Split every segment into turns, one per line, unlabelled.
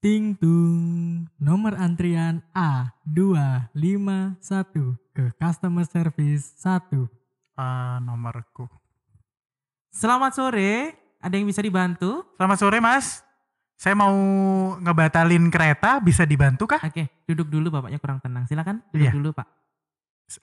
Ting tung, nomor antrian A251 ke customer service 1.
Eh, nomorku.
Selamat sore, ada yang bisa dibantu?
Selamat sore mas. Saya mau ngebatalin kereta, bisa dibantu kah?
Oke, duduk dulu bapaknya kurang tenang. Silakan duduk
Iya.
dulu pak.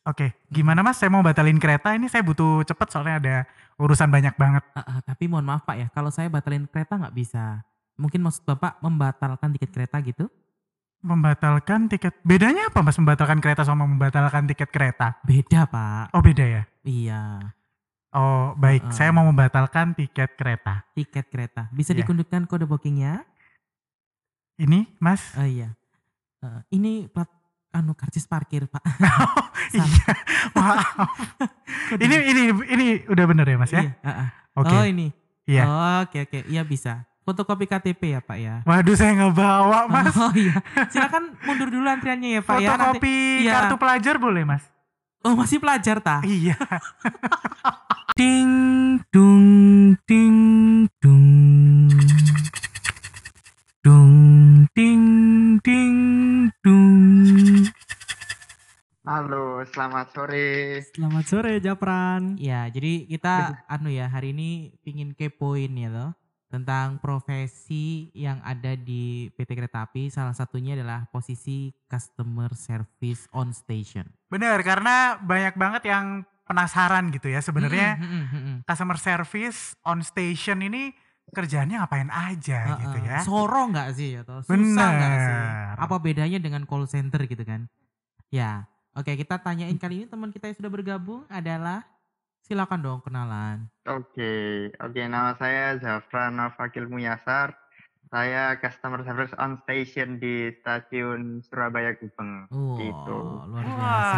Oke, gimana mas? Saya mau batalin kereta, ini saya butuh cepet soalnya ada urusan banyak banget.
Ah, ah, tapi mohon maaf pak ya, kalau saya batalin kereta nggak bisa. Mungkin maksud bapak membatalkan tiket kereta gitu?
Membatalkan tiket, bedanya apa mas membatalkan kereta sama membatalkan tiket kereta?
Beda pak.
Oh beda ya?
Iya,
Oh baik,
Heeh.
saya mau membatalkan tiket kereta.
tiket kereta. Bisa
Iya.
dikundukkan kode bookingnya?
Ini mas?
Oh iya. Eh, ini plat anu karcis parkir pak.
iya, maaf. ini ini ini udah bener ya mas ya?
Iya, ah, ah.
Oke,
Oh ini.
iya.
Oke oke, iya bisa. Fotokopi KTP ya pak ya.
Waduh saya nggak bawa mas.
Oh iya. Silakan mundur dulu antriannya ya pak ya. Nanti-
Fotokopi
iya.
kartu pelajar boleh mas?
Oh masih pelajar ta?
Iya.
Ding dung ding dung. Dung ding ding dung.
Halo, selamat sore.
Selamat sore Japran.
Ya, jadi kita anu ya hari ini pingin kepoin ya loh tentang profesi yang ada di PT Kereta Api. Salah satunya adalah posisi customer service on station.
Bener, karena banyak banget yang penasaran gitu ya sebenarnya
Mm-mm, mm-mm, mm-mm.
customer service on station ini kerjaannya ngapain aja gitu
Heeh.
ya.
Soro nggak sih atau susah
Bener.
nggak sih? Apa bedanya dengan call center gitu kan? Ya, oke kita tanyain kali ini teman kita yang sudah bergabung adalah silakan dong kenalan.
Oke, oke. Nama saya Zafran Fakil Muyasar. Saya customer service on station di stasiun Surabaya Gubeng.
Oh,
Gitu.
luar biasa.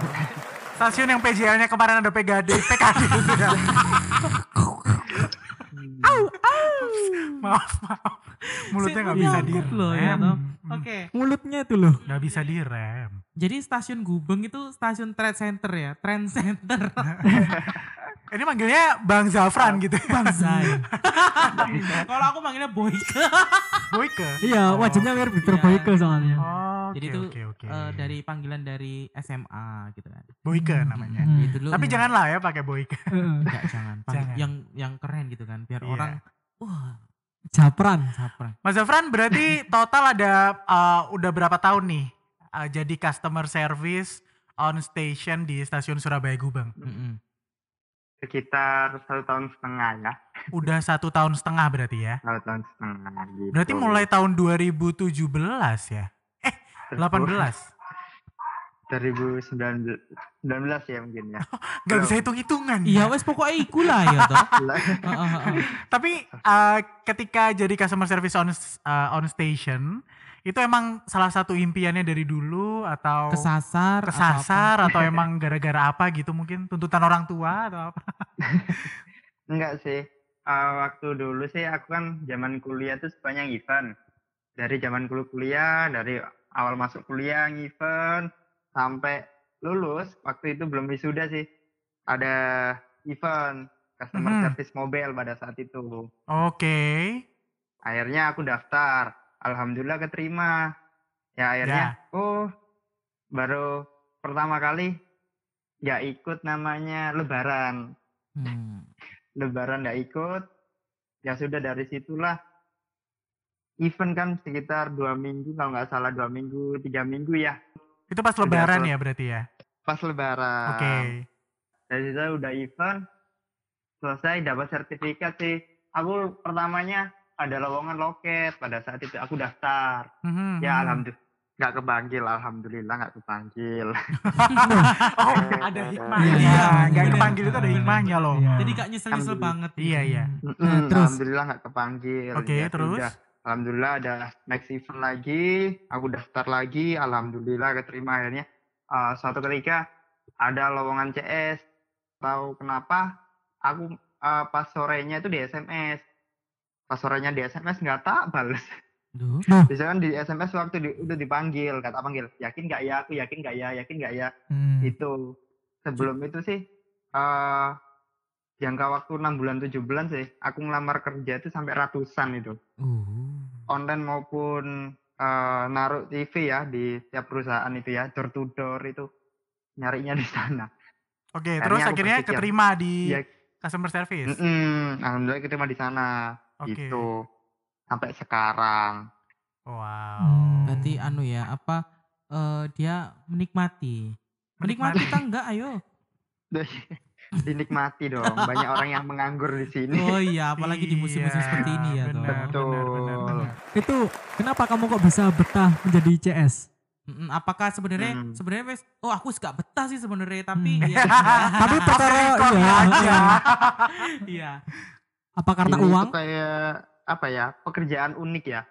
Wah. Stasiun yang PJL-nya kemarin ada PGD, PKD ya. maaf, maaf. Mulutnya nggak bisa
nyangkut loh ya,
direm.
toh. Oke,
Mulutnya tuh loh.
Nggak bisa direm.
jadi stasiun Gubeng itu stasiun trade center ya, trend center.
Ini manggilnya Bang Zafran gitu.
Bang Zai. Kalau aku manggilnya Boyke.
Boyke.
Iya,
Oh.
wajahnya mirip Victor
Iya.
Boyke soalnya.
Oh,
Jadi itu eh, dari panggilan dari SMA gitu kan.
Boyke namanya.
Hmm.
Itu dulu
Tapi janganlah ya pakai Boyke.
Enggak, jangan.
Jangan.
Yang yang keren gitu kan, biar
Iya.
orang wah,
Japran.
sapra.
Mas Zafran berarti total ada uh, udah berapa tahun nih uh, jadi customer service on station di stasiun Surabaya Gubeng?
Mm-mm.
Sekitar satu tahun setengah ya.
Udah satu tahun setengah berarti ya?
Satu tahun setengah gitu.
Berarti mulai tahun 2017 ya? Eh, 18.
2019 19 ya mungkin ya.
Gak bisa hitung-hitungan.
Iya,
ya.
wes pokoknya iku lah ya toh. Heeh, heeh.
Tapi uh, ketika jadi customer service on uh, on station itu emang salah satu impiannya dari dulu atau
Kesasar atau
kesasar atau emang gara-gara apa gitu mungkin tuntutan orang tua atau apa?
Enggak sih. Eh, waktu dulu sih aku kan zaman kuliah tuh sepanjang event. Dari zaman kuliah kuliah, dari awal masuk kuliah event sampai lulus, waktu itu belum wisuda sih. Ada event customer
Mhm.
service mobile pada saat itu.
Oke.
Akhirnya aku daftar. Alhamdulillah keterima. Ya akhirnya, oh baru pertama kali nggak ikut namanya lebaran.
Hmm.
lebaran nggak ikut ya sudah dari situlah event kan sekitar dua minggu kalau nggak salah dua minggu tiga minggu ya
Itu pas lebaran ya berarti ya?
pas lebaran
Oke.
dari situ udah event selesai dapat sertifikat sih aku pertamanya ada lowongan loket pada saat itu aku daftar
Mhm,
ya
mhm.
alhamdulillah nggak kepanggil alhamdulillah nggak kepanggil
Oh, ada hikmahnya.
Iya,
Nggak
bener.
kepanggil itu ada
Bener.
hikmahnya loh.
Iya.
Jadi gak nyesel-nyesel banget. gitu.
Iya, iya.
Mm-mm,
terus?
Alhamdulillah nggak kepanggil.
Oke,
Ya
terus?
sudah. Alhamdulillah ada next event lagi, aku daftar lagi, alhamdulillah keterima akhirnya. Eh, suatu ketika ada lowongan CS, tahu kenapa? Aku eh, pas sorenya itu di SMS, pas sorenya di SMS nggak tak balas.
Duh.
Biasanya kan di SMS waktu di- udah dipanggil, kata panggil, yakin nggak ya? Aku yakin nggak ya? Yakin nggak ya?
Hmm.
Itu sebelum itu sih eh jangka waktu enam bulan tujuh bulan sih, aku ngelamar kerja itu sampai ratusan itu.
Uh.
Online maupun eh, naruh TV ya di setiap perusahaan itu ya door to door itu nyarinya di sana.
Oke,
Akhirnya
terus
aku
akhirnya
berpikir,
keterima di
Ya,
customer service.
mm-mm, alhamdulillah keterima di sana
Oke.
gitu sampai sekarang.
Wow.
Hmm.
Berarti anu ya, apa eh, dia menikmati. Menikmati
Menikmati.
kan enggak ayo.
Dinikmati dong. Banyak orang yang menganggur di sini.
Oh iya, apalagi di musim-musim
Iya,
seperti ini ya
benar,
Betul.
benar, benar, benar.
Itu kenapa kamu kok bisa betah menjadi CS?
Apakah sebenarnya
Hmm.
sebenarnya wes oh aku gak betah sih sebenarnya tapi
Hmm.
ya
Tapi perkara iya, iya.
iya.
Apa karena
Ini
uang?
kayak apa ya? Pekerjaan unik ya.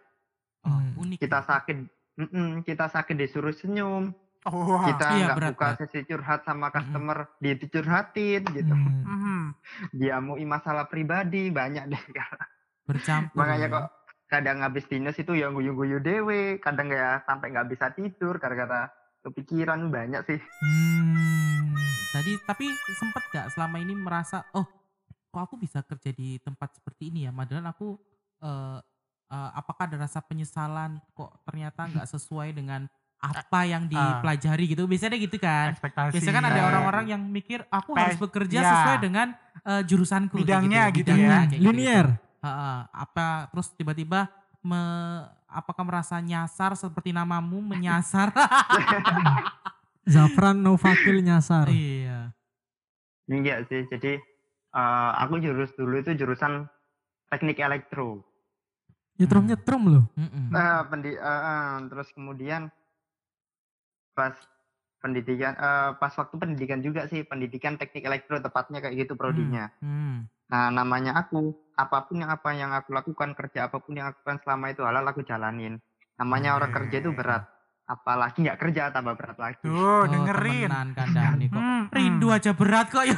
Oh,
Hmm.
unik.
Kita
ya.
sakit mm-mm, kita sakit disuruh senyum.
Oh, wow.
Kita
Iya,
nggak
berat,
buka
berat.
sesi curhat sama customer, dia dicurhatin gitu.
Hmm.
Mhm.
Dia mau masalah pribadi banyak deh.
bercampur.
Makanya
ya.
kok kadang habis dinas itu yang guyu-guyu dewe, kadang ya sampai nggak bisa tidur gara-gara kepikiran banyak sih.
Hmm.
Tadi tapi sempet gak selama ini merasa oh kok aku bisa kerja di tempat seperti ini ya? Padahal aku eh, eh, apakah ada rasa penyesalan kok ternyata nggak sesuai dengan apa yang
Ah.
dipelajari gitu? Biasanya gitu kan.
ekspektasi.
Biasanya kan ada
Ah.
orang-orang yang mikir aku harus bekerja
ya.
sesuai dengan eh, jurusanku
Bidangnya gitu
Bidangnya
ya.
kayak gitu.
Linier.
Heeh, apa terus tiba-tiba me, apakah merasa nyasar seperti namamu menyasar?
Zafran Novakil nyasar.
iya.
Enggak sih, jadi eh, aku jurus dulu itu jurusan teknik elektro.
Nyetrum nyetrum loh.
Eh, pendi eh, eh, terus kemudian pas pendidikan eh, pas waktu pendidikan juga sih pendidikan teknik elektro tepatnya kayak gitu prodinya.
Hmm.
Nah namanya aku apa pun yang apa yang aku lakukan kerja apa pun yang aku lakukan selama itu halal aku jalanin. Namanya orang kerja itu berat. Apalagi nggak kerja tambah berat lagi.
Tuh,
Oh,
dengerin.
temenan nih kok.
Hmm,
Rindu
hmm.
aja berat kok ya.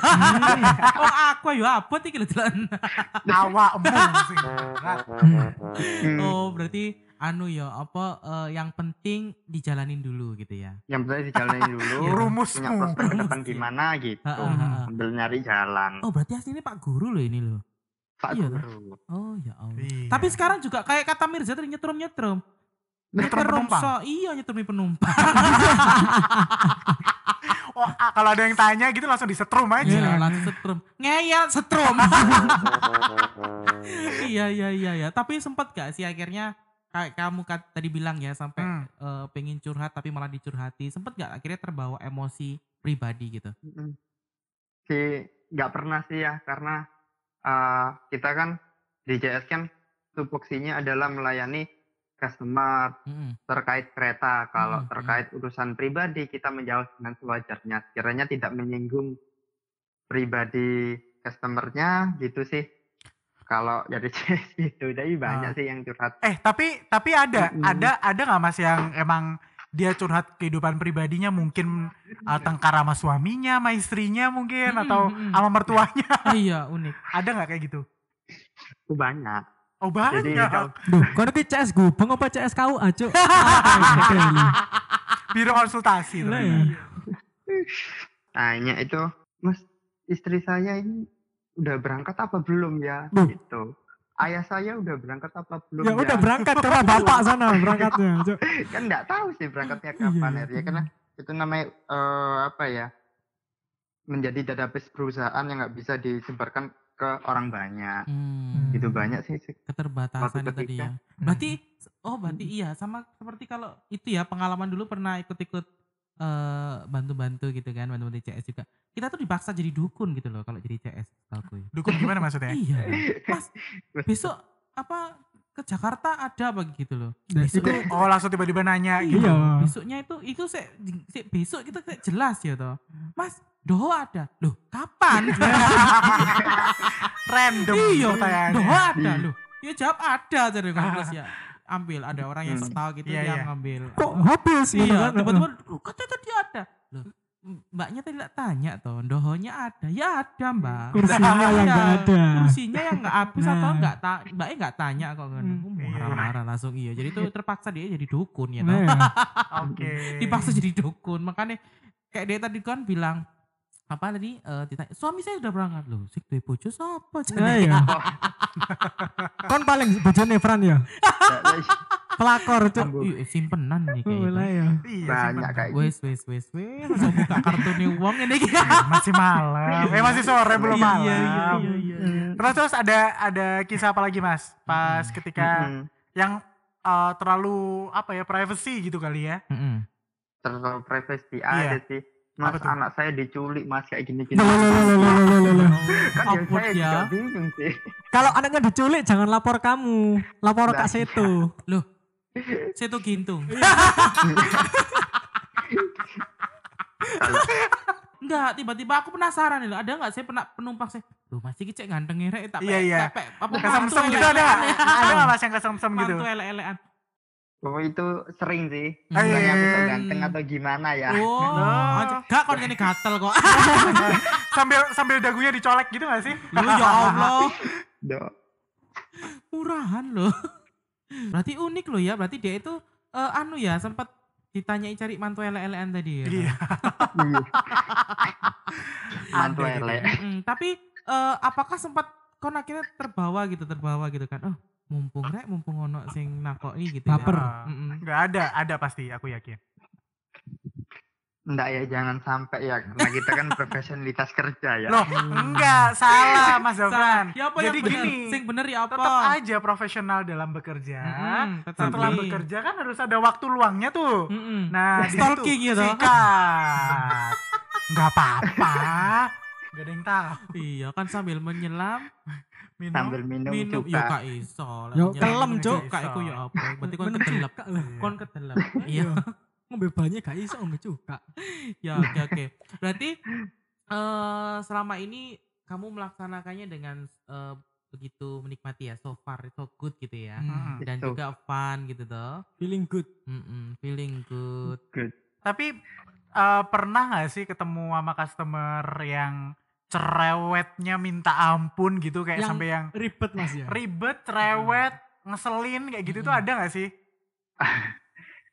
oh aku ya apa iki lho Dilan?
awakmu sing berat.
Hmm,
Oh berarti anu ya apa eh, yang penting dijalanin dulu gitu ya.
Yang penting dijalanin dulu.
Rumusmu.
punya prospek ke depan gimana gitu.
Ha, ha, ha.
Sambil nyari jalan.
Oh berarti aslinya Pak Guru loh ini loh.
Pak
iya.
Guru.
Oh ya Allah.
Iya.
Tapi sekarang juga kayak kata Mirza tadi nyetrum Nyetrum
penumpang?
Iya nyetrum penumpang.
Oh, kalau ada yang tanya gitu langsung disetrum aja.
Iya langsung setrum. Ngeyel setrum. iya iya iya ya. Tapi sempat gak sih akhirnya kayak kamu kat- tadi bilang ya sampai
Hmm.
eh, pengen curhat tapi malah dicurhati. Sempet gak akhirnya terbawa emosi pribadi gitu?
Mm-mm. Si nggak pernah sih ya karena eh, kita kan di JS kan tupoksinya adalah melayani customer
Mm-mm.
terkait kereta. Kalau
Hmm,
terkait urusan pribadi kita menjawab dengan sewajarnya. Kiranya tidak menyinggung pribadi customernya gitu sih. Kalau dari JS gitu, jadi banyak
Ah.
sih yang curhat.
Eh, tapi tapi ada
Mm-mm.
ada ada nggak Mas yang emang dia curhat kehidupan pribadinya mungkin uh, tengkar sama suaminya, sama istrinya mungkin
Mm-mm,
atau sama mertuanya.
Oh iya unik.
ada nggak kayak gitu?
Itu banyak.
Oh banyak.
Jadi
Duh, kau nanti CS gubeng apa CS kau lu.
Biro konsultasi.
Lah
ternyata.
ya.
tanya itu, Mas, istri saya ini udah berangkat apa belum ya?
Duh.
Gitu. Ayah saya udah berangkat apa belum
Ya udah berangkat karena bapak sana berangkatnya. Cuk.
kan nggak tahu sih berangkatnya
Iya,
kapan
iya.
ya karena itu namanya eh, apa ya menjadi database perusahaan yang nggak bisa disebarkan ke orang banyak
Hmm.
itu banyak sih sih.
keterbatasan
Waktu
itu tadi ya. Berarti oh berarti iya sama seperti kalau itu ya pengalaman dulu pernah ikut-ikut eh, bantu-bantu gitu kan, bantu-bantu CS juga. Kita tuh dipaksa jadi dukun gitu loh kalau jadi CS aku.
Dukun gimana maksudnya?
iya. Mas, besok apa ke Jakarta ada apa gitu loh. Besok
itu-
Oh langsung tiba-tiba nanya gitu.
Iya.
Besoknya itu itu saya besok kita kayak jelas ya toh. Mas, doho ada. Loh, kapan?
Random
iya,
pertanyaannya.
doho ada loh. Ya jawab ada jadi kan terus ya ambil ada orang yang
Hmm.
sok tahu gitu
Iya,
yang
iya.
ngambil.
Kok habis gitu
Iya,
kan?
tiba-tiba "Loh, kata tadi ada. Loh, mbaknya tadi tak tanya toh, dohonya ada. Ya ada, Mbak.
Kursinya yang
Iya,
nggak ada.
Kursinya yang nggak habis atau
Nah.
nggak ta mbaknya nggak tanya kok kan.
Hmm.
Oh, marah-marah langsung iya. Jadi itu terpaksa dia jadi dukun ya.
Nah,
Oke.
Dipaksa jadi dukun. Makanya kayak dia tadi kan bilang apa tadi eh, ditanya suami saya udah berangkat loh sik duwe bojo sapa
Nah, iya. Kon paling bojone Fran ya. Pelakor cuk.
Iya, simpenan nih
Oh, lah
kayaknya
ya.
Iya,
banyak kayak gitu.
wes wes wes wes langsung buka kartunya uang ini
masih malam. Eh masih sore belum
Iya,
malam.
iya, iya, iya, iya.
Terus terus ada ada kisah apa lagi mas? Pas ketika yang eh, terlalu apa ya privacy gitu kali ya?
Terlalu privacy
Iya.
ada sih mas
Apa
anak saya diculik mas kayak gini gini
Loh, loh, loh, loh, loh, loh, loh, loh.
kan ya
Ampun
saya
ya.
bingung sih
Kalau anaknya diculik jangan lapor kamu. Lapor
Nah,
Kak Seto.
loh saya tuh gintung Enggak, tiba-tiba aku penasaran loh. Ada enggak saya pernah penumpang saya? Loh, masih kicek ganteng ngerek tak
Iya, iya.
apa
Kesem-sem
mantu
gitu ada. Ada nggak mas yang kesem-sem gitu?
Mantu elek-elekan.
Oh itu sering sih
Hmm.
bukannya aku sok
Hmm.
ganteng atau gimana ya
Oh, anjir. gak kon ini gatel kok.
sambil sambil dagunya dicolek gitu gak sih?
Lu ya Allah,
Dok.
murahan loh. Berarti unik loh ya. Berarti dia itu eh, anu ya sempat ditanyai cari mantu elek-elekan tadi ya.
Iya.
Mantu elek
Mm-mm. Tapi eh, apakah sempat kon akhirnya terbawa gitu, terbawa gitu kan? Oh, mumpung rek, mumpung ono sing nakoi gitu.
Baper.
Ya.
Ah,
Mm-mm.
Nggak ada, ada pasti aku yakin.
enggak ya jangan sampai ya karena kita kan profesionalitas kerja ya
Loh, enggak, salah Mas Zafran.
Ya apa
Jadi
yang bener?
gini,
Sing bener ya apa?
tetap aja profesional dalam bekerja.
Mm-mm, tetapi-
Setelah bekerja kan harus ada waktu luangnya tuh.
Mm-mm.
Nah, di
Stalking gitu.
Sikat. Enggak apa-apa. Gak ada yang tahu.
Iya kan sambil menyelam
Minum.
sambil minum,
minum ya
juga
kak iso. lah,
Yo,
menyelam
kelem, Cuk.
juga iku ya apa? Berarti kon kedelep. Kon kedelep. Iya.
Ngombe banyak gak iso ngombe cuka.
Ya oke oke. Berarti eh selama ini kamu melaksanakannya dengan eh, begitu menikmati ya so far so good gitu ya.
Mm-mm.
Dan
Gitu.
juga fun gitu toh.
Feeling good.
Mm-mm, feeling good.
good
Tapi eh, pernah gak sih ketemu sama customer yang cerewetnya minta ampun gitu kayak
Yang
sampai yang
Ribet Mas ya.
ribet, cerewet, ngeselin kayak gitu tuh
Hmm.
ada gak sih?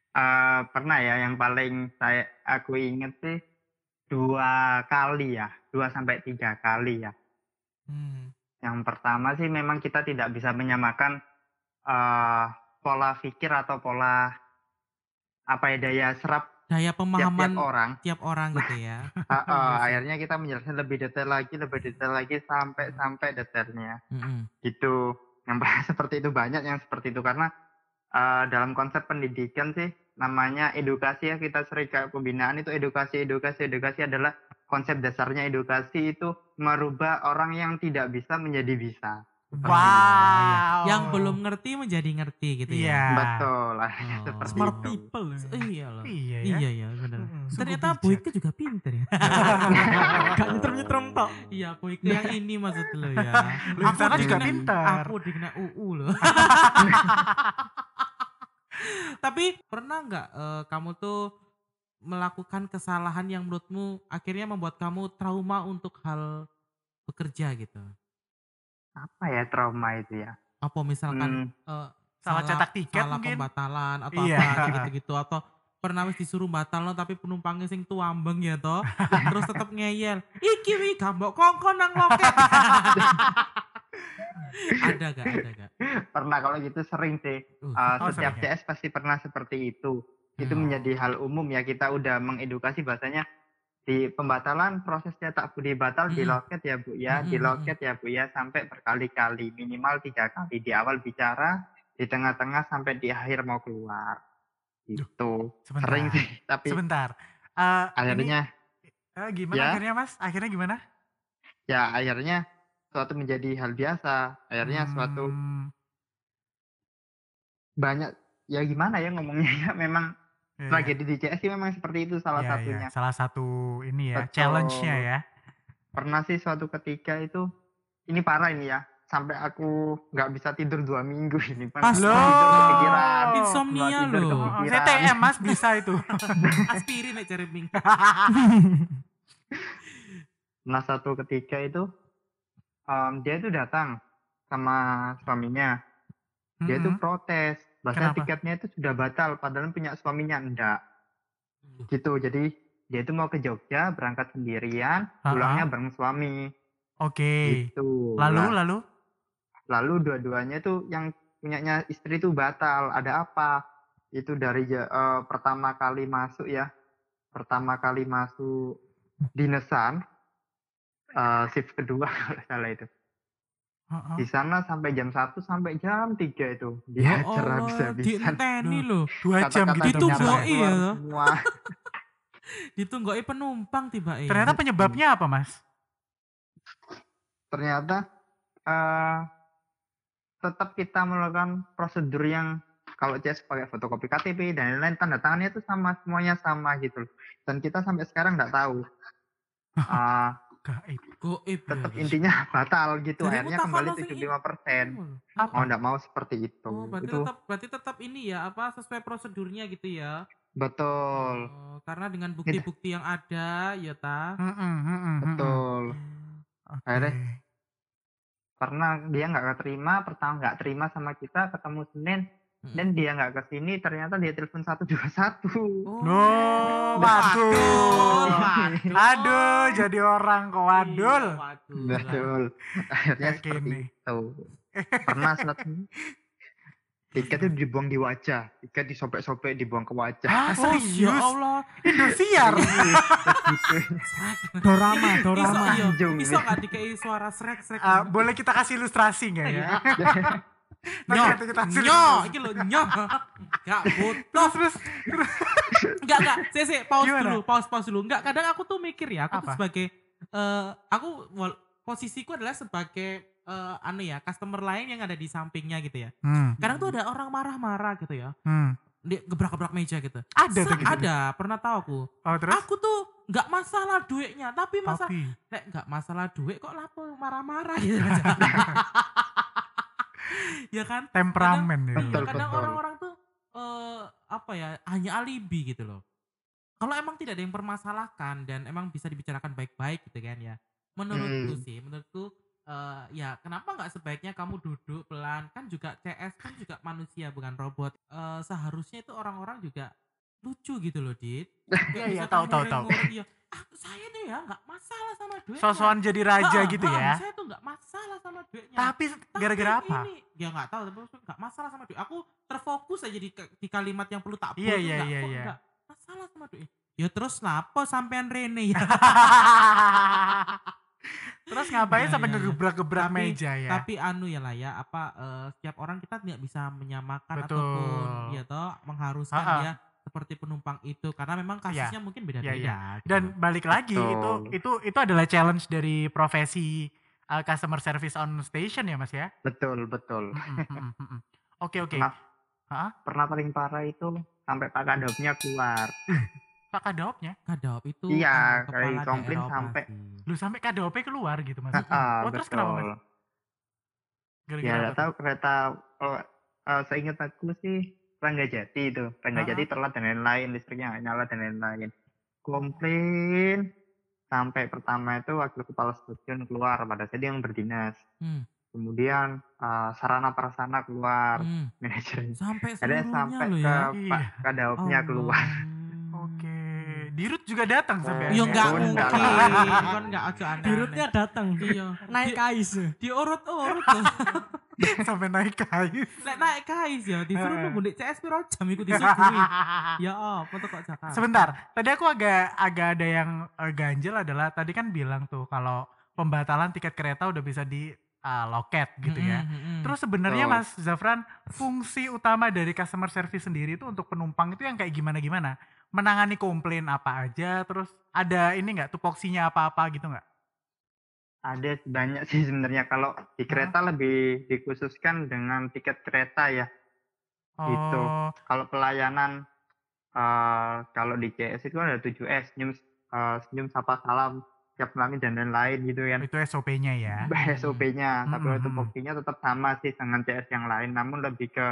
Eh, pernah ya yang paling saya aku inget sih dua kali ya dua sampai tiga kali ya
Hmm.
yang pertama sih memang kita tidak bisa menyamakan eh pola pikir atau pola apa ya daya serap
Daya pemahaman
orang
tiap orang gitu ya. Iya sih.
akhirnya kita menjelaskan lebih detail lagi lebih detail lagi sampai sampai detailnya
Mm-mm.
gitu yang seperti itu banyak yang seperti itu karena eh, dalam konsep pendidikan sih namanya edukasi ya kita sering kayak pembinaan itu edukasi edukasi edukasi adalah konsep dasarnya edukasi itu merubah orang yang tidak bisa menjadi bisa
Wow.
Yang belum ngerti menjadi ngerti gitu
Iya.
ya.
betul lah
Oh.
seperti
Smart
itu.
people. ya.
Iya loh.
Iya ya.
Iya ya benar.
Sungguh
Ternyata. Boyke juga pinter ya.
Gak nyetrum-nyetrum tok.
iya Boyke yang ini maksud lo ya.
Sana juga
dikena-
pinter.
Aku dikena UU loh. Tapi pernah nggak eh, kamu tuh melakukan kesalahan yang menurutmu akhirnya membuat kamu trauma untuk hal bekerja gitu?
Apa ya trauma itu ya
Apa misalkan
Hmm,
eh,
Salah cetak tiket
salah
mungkin.
pembatalan atau
Iya.
apa gitu-gitu atau pernah wis disuruh batal no, tapi penumpangnya sing tuambeng ya toh terus tetap ngeyel iki wi gambok kongkon nang loket ada gak ada gak
pernah kalau gitu sering sih
Uh,
Uh,
Oh,
setiap
ya?
CS pasti pernah seperti itu. Itu
Hmm.
menjadi hal umum ya kita udah mengedukasi bahasanya di pembatalan prosesnya tak budi batal di
Mm-mm.
loket ya bu ya, di
Mm-mm,
loket ya bu ya sampai berkali-kali minimal tiga kali di awal bicara, di tengah-tengah sampai di akhir mau keluar. Itu
Sebentar.
sering sih, tapi
Sebentar. Eh,
akhirnya
ini, eh, gimana
Ya.
akhirnya Mas? Akhirnya gimana?
ya akhirnya suatu menjadi hal biasa. Akhirnya suatu
Hmm,
banyak ya gimana ya ngomongnya ya memang
iya.
tragedi di CS sih memang seperti itu salah
Iya, iya.
satunya.
Salah satu ini ya,
Betul.
challenge-nya ya.
pernah sih suatu ketika itu ini parah ini ya sampai aku nggak bisa tidur dua minggu ini.
Pas-
Loh.
kepikiran
Insomnia.
Oh,
kepikiran.
CTM Mas bisa itu.
aspirin nek cari ming
nah satu ketika itu em, dia itu datang sama suaminya dia itu
Mm-mm.
protes bahasa
Kenapa?
tiketnya itu sudah batal padahal punya suaminya enggak. Gitu jadi dia itu mau ke Jogja berangkat sendirian pulangnya bareng suami.
Oke.
gitu.
Lalu
Lah,
lalu?
Lalu dua-duanya tuh yang punyanya istri itu batal ada apa? Itu dari eh, pertama kali masuk ya pertama kali masuk dinesan eh, shift kedua kalau salah itu Di sana sampai jam 1 sampai jam 3 itu
Ya
diajar
Allah,
habis-habisan
dienteni loh.
dua jam
Kata-kata
gitu
iya.
keluar
loh.
semua
Ditunggoi penumpang tiba
Ternyata penyebabnya apa mas?
ternyata eh tetap kita melakukan prosedur yang kalau CS pakai fotokopi KTP dan lain-lain tanda tangannya itu sama semuanya sama gitu loh. dan kita sampai sekarang nggak tahu Eh,
Gaib.
Goib ya.
tetap intinya batal gitu
Jadi
akhirnya kembali
langsung
75 persen
Apa?
mau nggak mau seperti itu
Oh, berarti
itu
tetap berarti tetap ini ya apa sesuai prosedurnya gitu ya.
betul
Oh, karena dengan bukti-bukti yang ada ya ta.
Betul
Oke.
Akhirnya karena dia nggak keterima pertama nggak terima sama kita ketemu Senin
Mm-mm.
dan dia nggak ke sini ternyata dia telepon 121
Oh.
No,
Waduh,
waduh. Aduh, jadi orang kok wadul.
Iya, waduh.
betul akhirnya
Kayak
seperti
gini.
itu pernah saat tiket itu dibuang di wajah tiket disobek-sobek dibuang ke wajah
Ah,
Oh, ya
serius?
Allah.
Indosiar.
Gitu.
Dorama,
Iso
dorama.
iya,
Anjung.
iso gak dikei suara srek-srek.
Ah, boleh kita kasih ilustrasi nggak ya?
Nyo, nyo, iki lho nyo. Gak butuh.
Terus.
Enggak, enggak. Saya sih pause
Gimana?
dulu, pause pause dulu. Enggak, kadang aku tuh mikir ya, aku
Apa?
sebagai eh aku wal- posisiku adalah sebagai eh, anu ya, customer lain yang ada di sampingnya gitu ya.
Hmm,
Kadang tuh ada orang marah-marah gitu ya.
hmm.
Dia gebrak-gebrak meja gitu.
Ada tuh gitu.
ada, pernah tahu aku.
Oh, terus?
Aku tuh nggak masalah duitnya, tapi masalah
Tapi.
Nek nggak masalah duit kok lapo marah-marah gitu aja. Ya kan?
Temperamen ya.
Betul,
Iya, kadang
betul.
orang-orang tuh eh apa ya hanya alibi gitu loh. Kalau emang tidak ada yang permasalahkan dan emang bisa dibicarakan baik-baik gitu kan ya. Menurutku
Hmm.
sih, menurutku eh, ya kenapa nggak sebaiknya kamu duduk pelan kan juga CS kan juga manusia bukan robot. Eh, seharusnya itu orang-orang juga lucu gitu loh, Dit.
Iya, iya, tahu, tahu, tahu.
iya. Ah, saya tuh ya nggak masalah sama duitnya.
Sosokan jadi raja
Ha-ha,
gitu
ha-ha,
ya.
Saya tuh nggak masalah sama duitnya.
Tapi gara-gara apa?
Ini, ya nggak tahu, tapi nggak masalah sama duit. Aku terfokus aja di, di kalimat yang perlu tak
Iya, iya, iya, iya.
masalah sama duit. Ya terus lapo sampean Rene ya.
Terus ngapain
Iya,
sampai
iya, iya.
ngegebrak-gebrak meja ya?
Tapi anu ya lah ya, apa eh, setiap orang kita tidak bisa menyamakan
Betul.
ataupun ya toh mengharuskan
Ha-ha.
dia seperti penumpang itu karena memang
Iya.
kasusnya mungkin beda-beda.
Iya,
gitu.
Dan balik lagi itu
Betul.
itu itu adalah challenge dari profesi uh, customer service on station ya Mas ya.
betul betul.
Oke oke.
Pernah-
Hah?
pernah paling parah itu sampai pak kadopnya keluar
Pak kadopnya.
Kadop itu
Iya,
anu,
kayak
kepala
komplain sampai-.
Lu sampai kadopnya keluar gitu Mas.
Ah,
oh, terus kenapa Mas?
betul
Gara-gara
ya
tuh?
tahu kereta oh, eh, seingat aku sih Rangga Jati itu Rangga. Jati telat dan lain-lain listriknya nggak nyala dan lain-lain komplain sampai pertama itu wakil kepala stasiun keluar pada saat dia yang berdinas
Hmm,
kemudian eh, sarana prasarana keluar
hmm.
manajernya
Sampai
ada sampai ke
ya.
Pak
Iya.
Kadaopnya keluar
Oke. Dirut juga datang sampai
Ya
Oh,
enggak
Undang.
mungkin. Kan enggak aja aneh.
Dirutnya datang.
Iya.
Naik kais.
diurut-urut loh.
sampai naik kayu.
Nek naik kais ya disuruh nunggu di CS piro jam iku disuguhi. ya apa tuh kok Jakarta.
Sebentar, tadi aku agak agak ada yang eh, ganjel adalah tadi kan bilang tuh kalau pembatalan tiket kereta udah bisa di eh, loket gitu ya.
Mm-mm, mm-mm.
Terus sebenarnya
Betul.
Mas Zafran, fungsi utama dari customer service sendiri itu untuk penumpang itu yang kayak gimana-gimana? Menangani komplain apa aja, terus ada ini nggak tupoksinya apa-apa gitu nggak?
Ada banyak sih sebenarnya. Kalau di kereta lebih dikhususkan dengan tiket kereta ya. Gitu.
Oh,
kalau pelayanan eh kalau di CS itu ada 7S senyum eh, senyum sapa salam siap melayani dan lain-lain gitu kan.
Itu SOP-nya ya.
SOP-nya tapi
Mm,
kalau itu
mm, mm.
buktinya tetap sama sih dengan CS yang lain. Namun lebih ke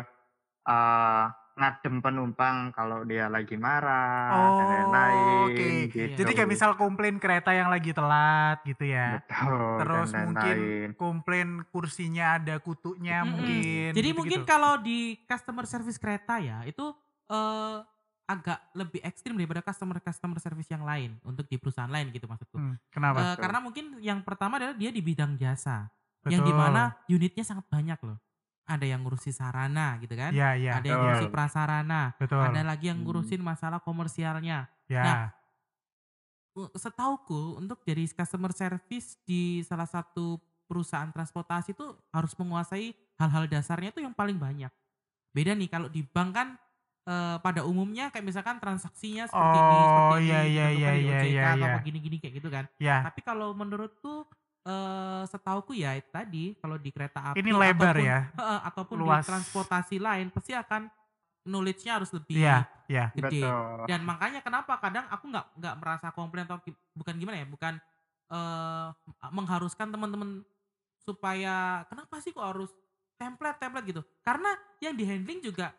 eh ngadem penumpang kalau dia lagi marah dan
Oh,
lain-lain
oke.
gitu.
Jadi kayak misal komplain kereta yang lagi telat gitu ya.
betul
Terus
dan
mungkin
lain-lain.
komplain kursinya ada kutunya
Mm-mm.
mungkin.
Jadi
gitu-gitu.
mungkin kalau di customer service kereta ya itu eh agak lebih ekstrim daripada customer customer service yang lain untuk di perusahaan lain gitu maksudku.
Hmm, kenapa?
Eh,
Betul.
karena mungkin yang pertama adalah dia di bidang jasa,
Betul.
yang di mana unitnya sangat banyak loh. Ada yang ngurusi sarana gitu kan,
Iya, iya.
ada yang
betul.
ngurusi prasarana,
Betul.
ada lagi yang
Hmm.
ngurusin masalah komersialnya.
Ya.
Nah, Uh, Setauku untuk jadi customer service di salah satu perusahaan transportasi itu harus menguasai hal-hal dasarnya itu yang paling banyak. Beda nih kalau di bank kan eh, pada umumnya kayak misalkan transaksinya seperti ini,
Oh,
seperti
iya,
ini,
iya, iya,
di
iya, iya, iya.
apa gini-gini kayak gitu kan.
ya.
Tapi kalau menurutku eh setauku ya itu tadi kalau di kereta api
Ini lebar
ataupun,
ya.
Heeh, ataupun
Luas.
di transportasi lain pasti akan knowledge-nya harus lebih
Iya, iya.
gede.
Betul.
Dan makanya kenapa kadang aku nggak nggak merasa komplain atau bukan gimana ya, bukan eh mengharuskan teman-teman supaya kenapa sih kok harus template template gitu? Karena yang di handling juga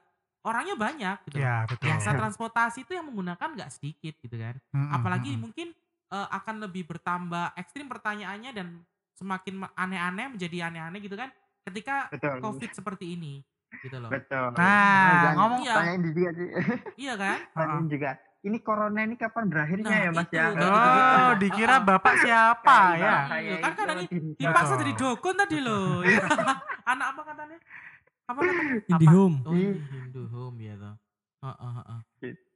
orangnya banyak gitu.
Ya, betul.
Jasa transportasi itu yang menggunakan nggak sedikit gitu kan.
Mm-mm,
Apalagi
mm-mm.
mungkin eh, akan lebih bertambah ekstrim pertanyaannya dan semakin ma- aneh-aneh menjadi aneh-aneh gitu kan ketika
Betul.
covid seperti ini gitu loh.
Betul.
Nah,
Jangan
ngomong-
Iya.
tanyain juga sih.
Iya kan?
Tanyain juga. Ini corona ini kapan berakhirnya
Nah,
ya Mas
itu,
ya?
kayak
Oh, dikira
Heeh.
bapak siapa ya?
Iya, kan kadang
di-
Dipaksa jadi dukun tadi loh. Ya. Anak apa katanya? Apa katanya?
Indihome.
Oh,
Ih.
Indihome ya toh. Heeh, heeh.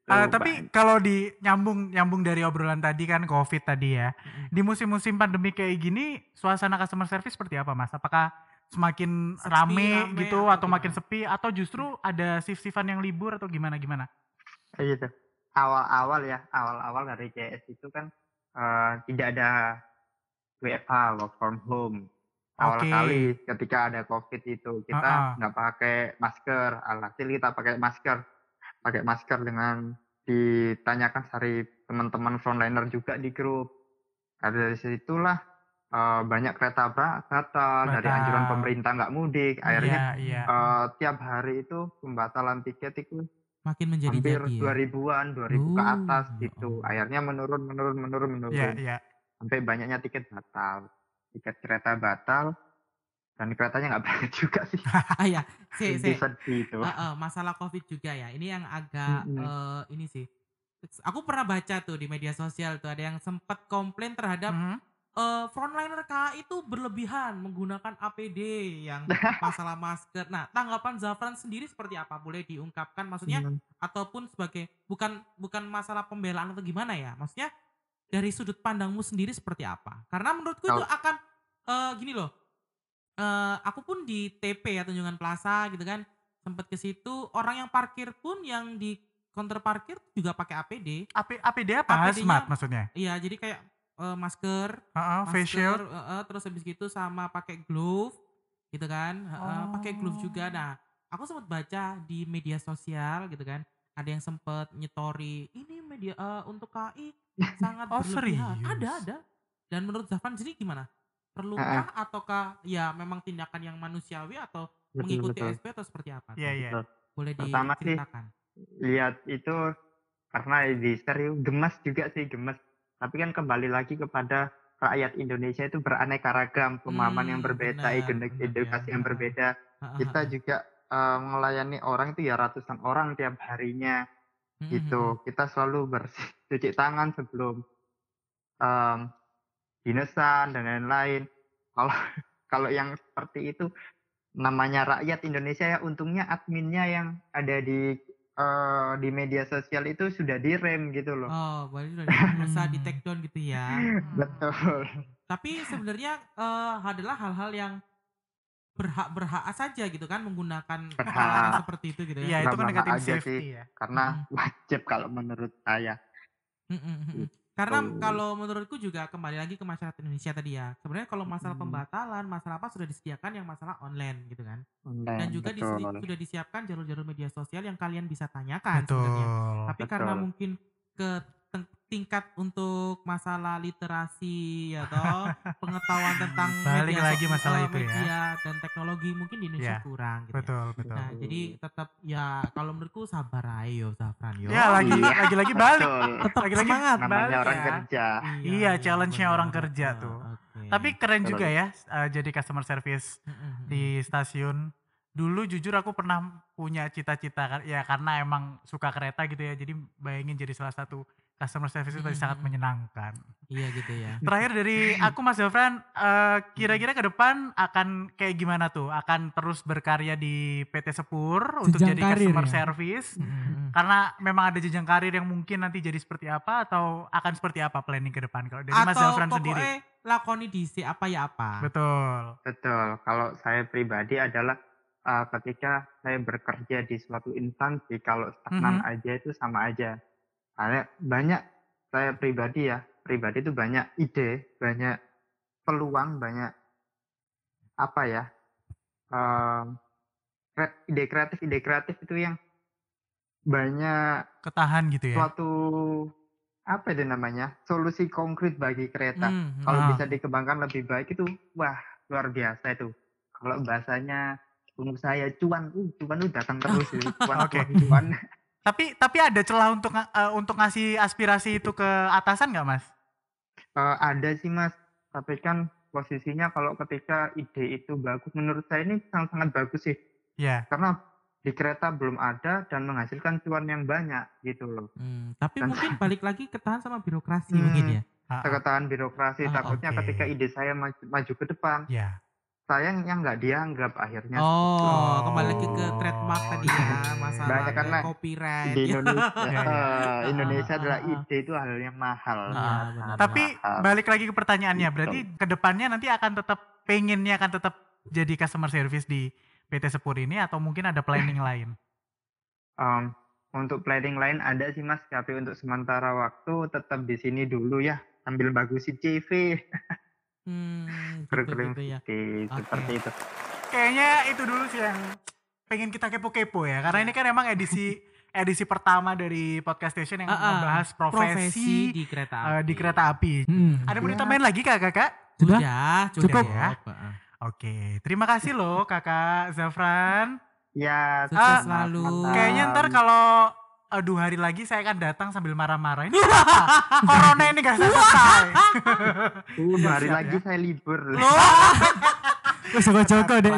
Bang.
tapi kalau di nyambung nyambung dari obrolan tadi kan COVID tadi ya. Di musim-musim pandemi kayak gini, suasana customer service seperti apa, Mas? Apakah semakin
Sepi,
rame,
rame,
gitu
atau
atau makin sepi atau justru ada shift-shiftan yang libur atau gimana gimana?
Kayak gitu. Awal-awal ya, awal-awal dari CS itu kan eh, tidak ada WFH, work from home. Awal
Oke.
kali ketika ada COVID itu kita nggak pakai masker, alhasil kita pakai masker, pakai masker dengan ditanyakan dari teman-teman frontliner juga di grup. Nah, dari situlah eh, banyak kereta batal dari anjuran pemerintah nggak mudik. Akhirnya
Iya, iya.
eh, tiap hari itu pembatalan tiket itu
Makin menjadi
hampir
ya.
dua ribuan, dua ribu ke
Oh,
atas
ya
gitu. Akhirnya menurun, menurun, menurun, menurun.
Iya, iya.
Sampai banyaknya tiket batal, tiket kereta batal, dan keretanya nggak banyak juga sih.
Ya, si, si.
Sedih itu.
Eh, eh, masalah covid juga ya. Ini yang agak
Mm-mm.
eh, ini sih. Aku pernah baca tuh di media sosial tuh ada yang sempat komplain terhadap
Mhm.
eh, frontliner KA itu berlebihan menggunakan APD yang masalah masker. Nah, tanggapan Zafran sendiri seperti apa? Boleh diungkapkan maksudnya
Hmm.
ataupun sebagai bukan bukan masalah pembelaan atau gimana ya? Maksudnya dari sudut pandangmu sendiri seperti apa? Karena menurutku itu
Kalau-
akan eh, gini loh. Eh, aku pun di TP ya Tunjungan Plaza gitu kan sempat ke situ orang yang parkir pun yang di counter parkir juga pakai APD.
AP, APD apa?
APD-nya
Hazmat maksudnya?
Iya, jadi kayak eh, masker,
Heeh, face shield.
masker, eh, eh, terus habis gitu sama pakai glove gitu kan eh, pakai glove juga
Oh.
nah aku sempat baca di media sosial gitu kan ada yang sempat nyetori ini media eh, untuk KI sangat
Oh,
berlebihan
serius?
ada ada dan menurut Zafran sendiri gimana perlukah ataukah ya memang tindakan yang manusiawi atau
Betul,
mengikuti
betul.
SP atau seperti apa
Iya, iya.
Boleh
Pertama sih,
diceritakan
Lihat itu karena di itu gemas juga sih gemas. Tapi kan kembali lagi kepada rakyat Indonesia itu beraneka ragam, pemahaman yang
Hmm,
berbeda,
benar,
eden-
benar ya.
edukasi yang berbeda.
Ha, ha,
Kita juga eh, melayani orang itu ya ratusan orang tiap harinya.
Hmm, hmm,
gitu kita selalu bersih cuci tangan sebelum em, dinesan dan lain-lain kalau kalau yang seperti itu namanya rakyat Indonesia ya untungnya adminnya yang ada di eh, di media sosial itu sudah direm gitu loh
Oh, berarti udah berusaha di take down gitu ya. Hmm.
betul
Tapi sebenarnya eh, adalah hal-hal yang berhak-berhak saja gitu kan menggunakan
Berhak.
hal-hal seperti itu gitu
Iya,
ya.
itu kan negatif safety
sih.
ya.
karena wajib kalau menurut saya
Mm, mm, mm, mm. Karena
Gitu.
kalau menurutku juga kembali lagi ke masyarakat Indonesia tadi ya. Sebenarnya kalau masalah
Mm.
pembatalan, masalah apa sudah disediakan yang masalah online gitu kan.
online
Dan juga
betul
disedi- sudah disiapkan jalur-jalur media sosial yang kalian bisa tanyakan sebenarnya.
Betul.
Tapi karena
Betul.
mungkin ke tingkat untuk masalah literasi atau pengetahuan tentang
Balik
media
lagi masalah itu ya.
media dan teknologi mungkin di Indonesia
Iya,
kurang gitu. ya.
Betul, betul.
Nah, jadi tetap ya kalau menurutku sabar ayo Zafran yo.
Ya, lagi
Iya.
lagi-lagi balik.
betul
Tetap
Lagi-lagi
semangat.
namanya
balik
orang
ya.
kerja
Iya, challenge-nya orang kerja tuh.
oke.
Tapi keren
Betul.
juga ya eh, jadi customer service di stasiun dulu jujur aku pernah punya cita-cita ya karena emang suka kereta gitu ya jadi bayangin jadi salah satu customer service itu pasti sangat menyenangkan
Iya gitu ya.
terakhir dari aku Mas Zafran eh, kira-kira ke depan akan kayak gimana tuh akan terus berkarya di PT Sepur untuk
Jenjang
jadi
karir
customer
ya?
service
Mm-mm.
karena memang ada jenjang karir yang mungkin nanti jadi seperti apa atau akan seperti apa planning ke depan kalau dari Mas
Atau
Zafran
pokoknya
sendiri
lakoni di apa ya apa.
betul
Betul. Kalau saya pribadi adalah uh, ketika saya bekerja di suatu instansi, kalau stagnan
Mhm.
aja itu sama aja. Karena banyak saya pribadi ya, pribadi itu banyak ide, banyak peluang, banyak apa ya, um, ide kreatif, ide kreatif itu yang banyak
ketahan gitu ya
suatu apa itu namanya solusi konkret bagi kereta.
Hmm,
Kalau
Ah.
bisa dikembangkan lebih baik itu wah luar biasa itu. Kalau bahasanya pengusaha cuan, uh, cuan udah datang terus. Cuan,
Oke.
cuan, cuan.
Tapi tapi ada celah untuk eh, untuk ngasih aspirasi itu ke atasan nggak Mas
Eh, ada sih mas, tapi kan posisinya kalau ketika ide itu bagus, menurut saya ini sangat-sangat bagus sih.
ya
Karena di kereta belum ada dan menghasilkan cuan yang banyak gitu loh.
Hmm, tapi
Dan-
mungkin balik lagi ketahan sama birokrasi
Hmm.
mungkin ya.
Ah, ah.
Seketahan birokrasi,
Ah,
takutnya
oke.
ketika ide saya maju, maju ke depan,
ya
sayangnya nggak dianggap akhirnya.
Oh, kembali lagi ke trademark tadi ya, masalah
Banyak kan, Mas.
copyright.
di. Indonesia,
Ya, ya.
eh, Indonesia
Ah,
adalah
ah, ah.
ide itu hal yang mahal.
Iya, benar.
Tapi
mahal.
balik lagi ke pertanyaannya,
Gitu.
berarti ke depannya nanti akan tetap pengennya akan tetap jadi customer service di PT Sepur ini atau mungkin ada planning lain?
Em, untuk planning lain ada sih mas, tapi untuk sementara waktu tetap di sini dulu ya, sambil bagusin CV,
Hmm, gitu, gitu ya. Oke.
seperti itu.
Kayaknya itu dulu sih yang pengen kita kepo-kepo ya, karena ini kan emang edisi edisi pertama dari podcast station yang
Ah, ah,
membahas profesi,
di kereta
eh,
api.
di kereta api.
Hmm.
Ada mau
Ya.
ditambahin lagi kak kakak?
Sudah?
Sudah,
Cukup.
ya?
Heeh.
Oke, terima kasih loh kakak Zafran.
Ya,
Sukses
Ah,
selalu.
Kayaknya ntar kalau dua hari lagi saya akan datang sambil marah-marah. Ini apa? Corona ini gak selesai.
Uh, dua hari lagi
ya.
saya libur.
Loh,
Wes Joko-Joko deh.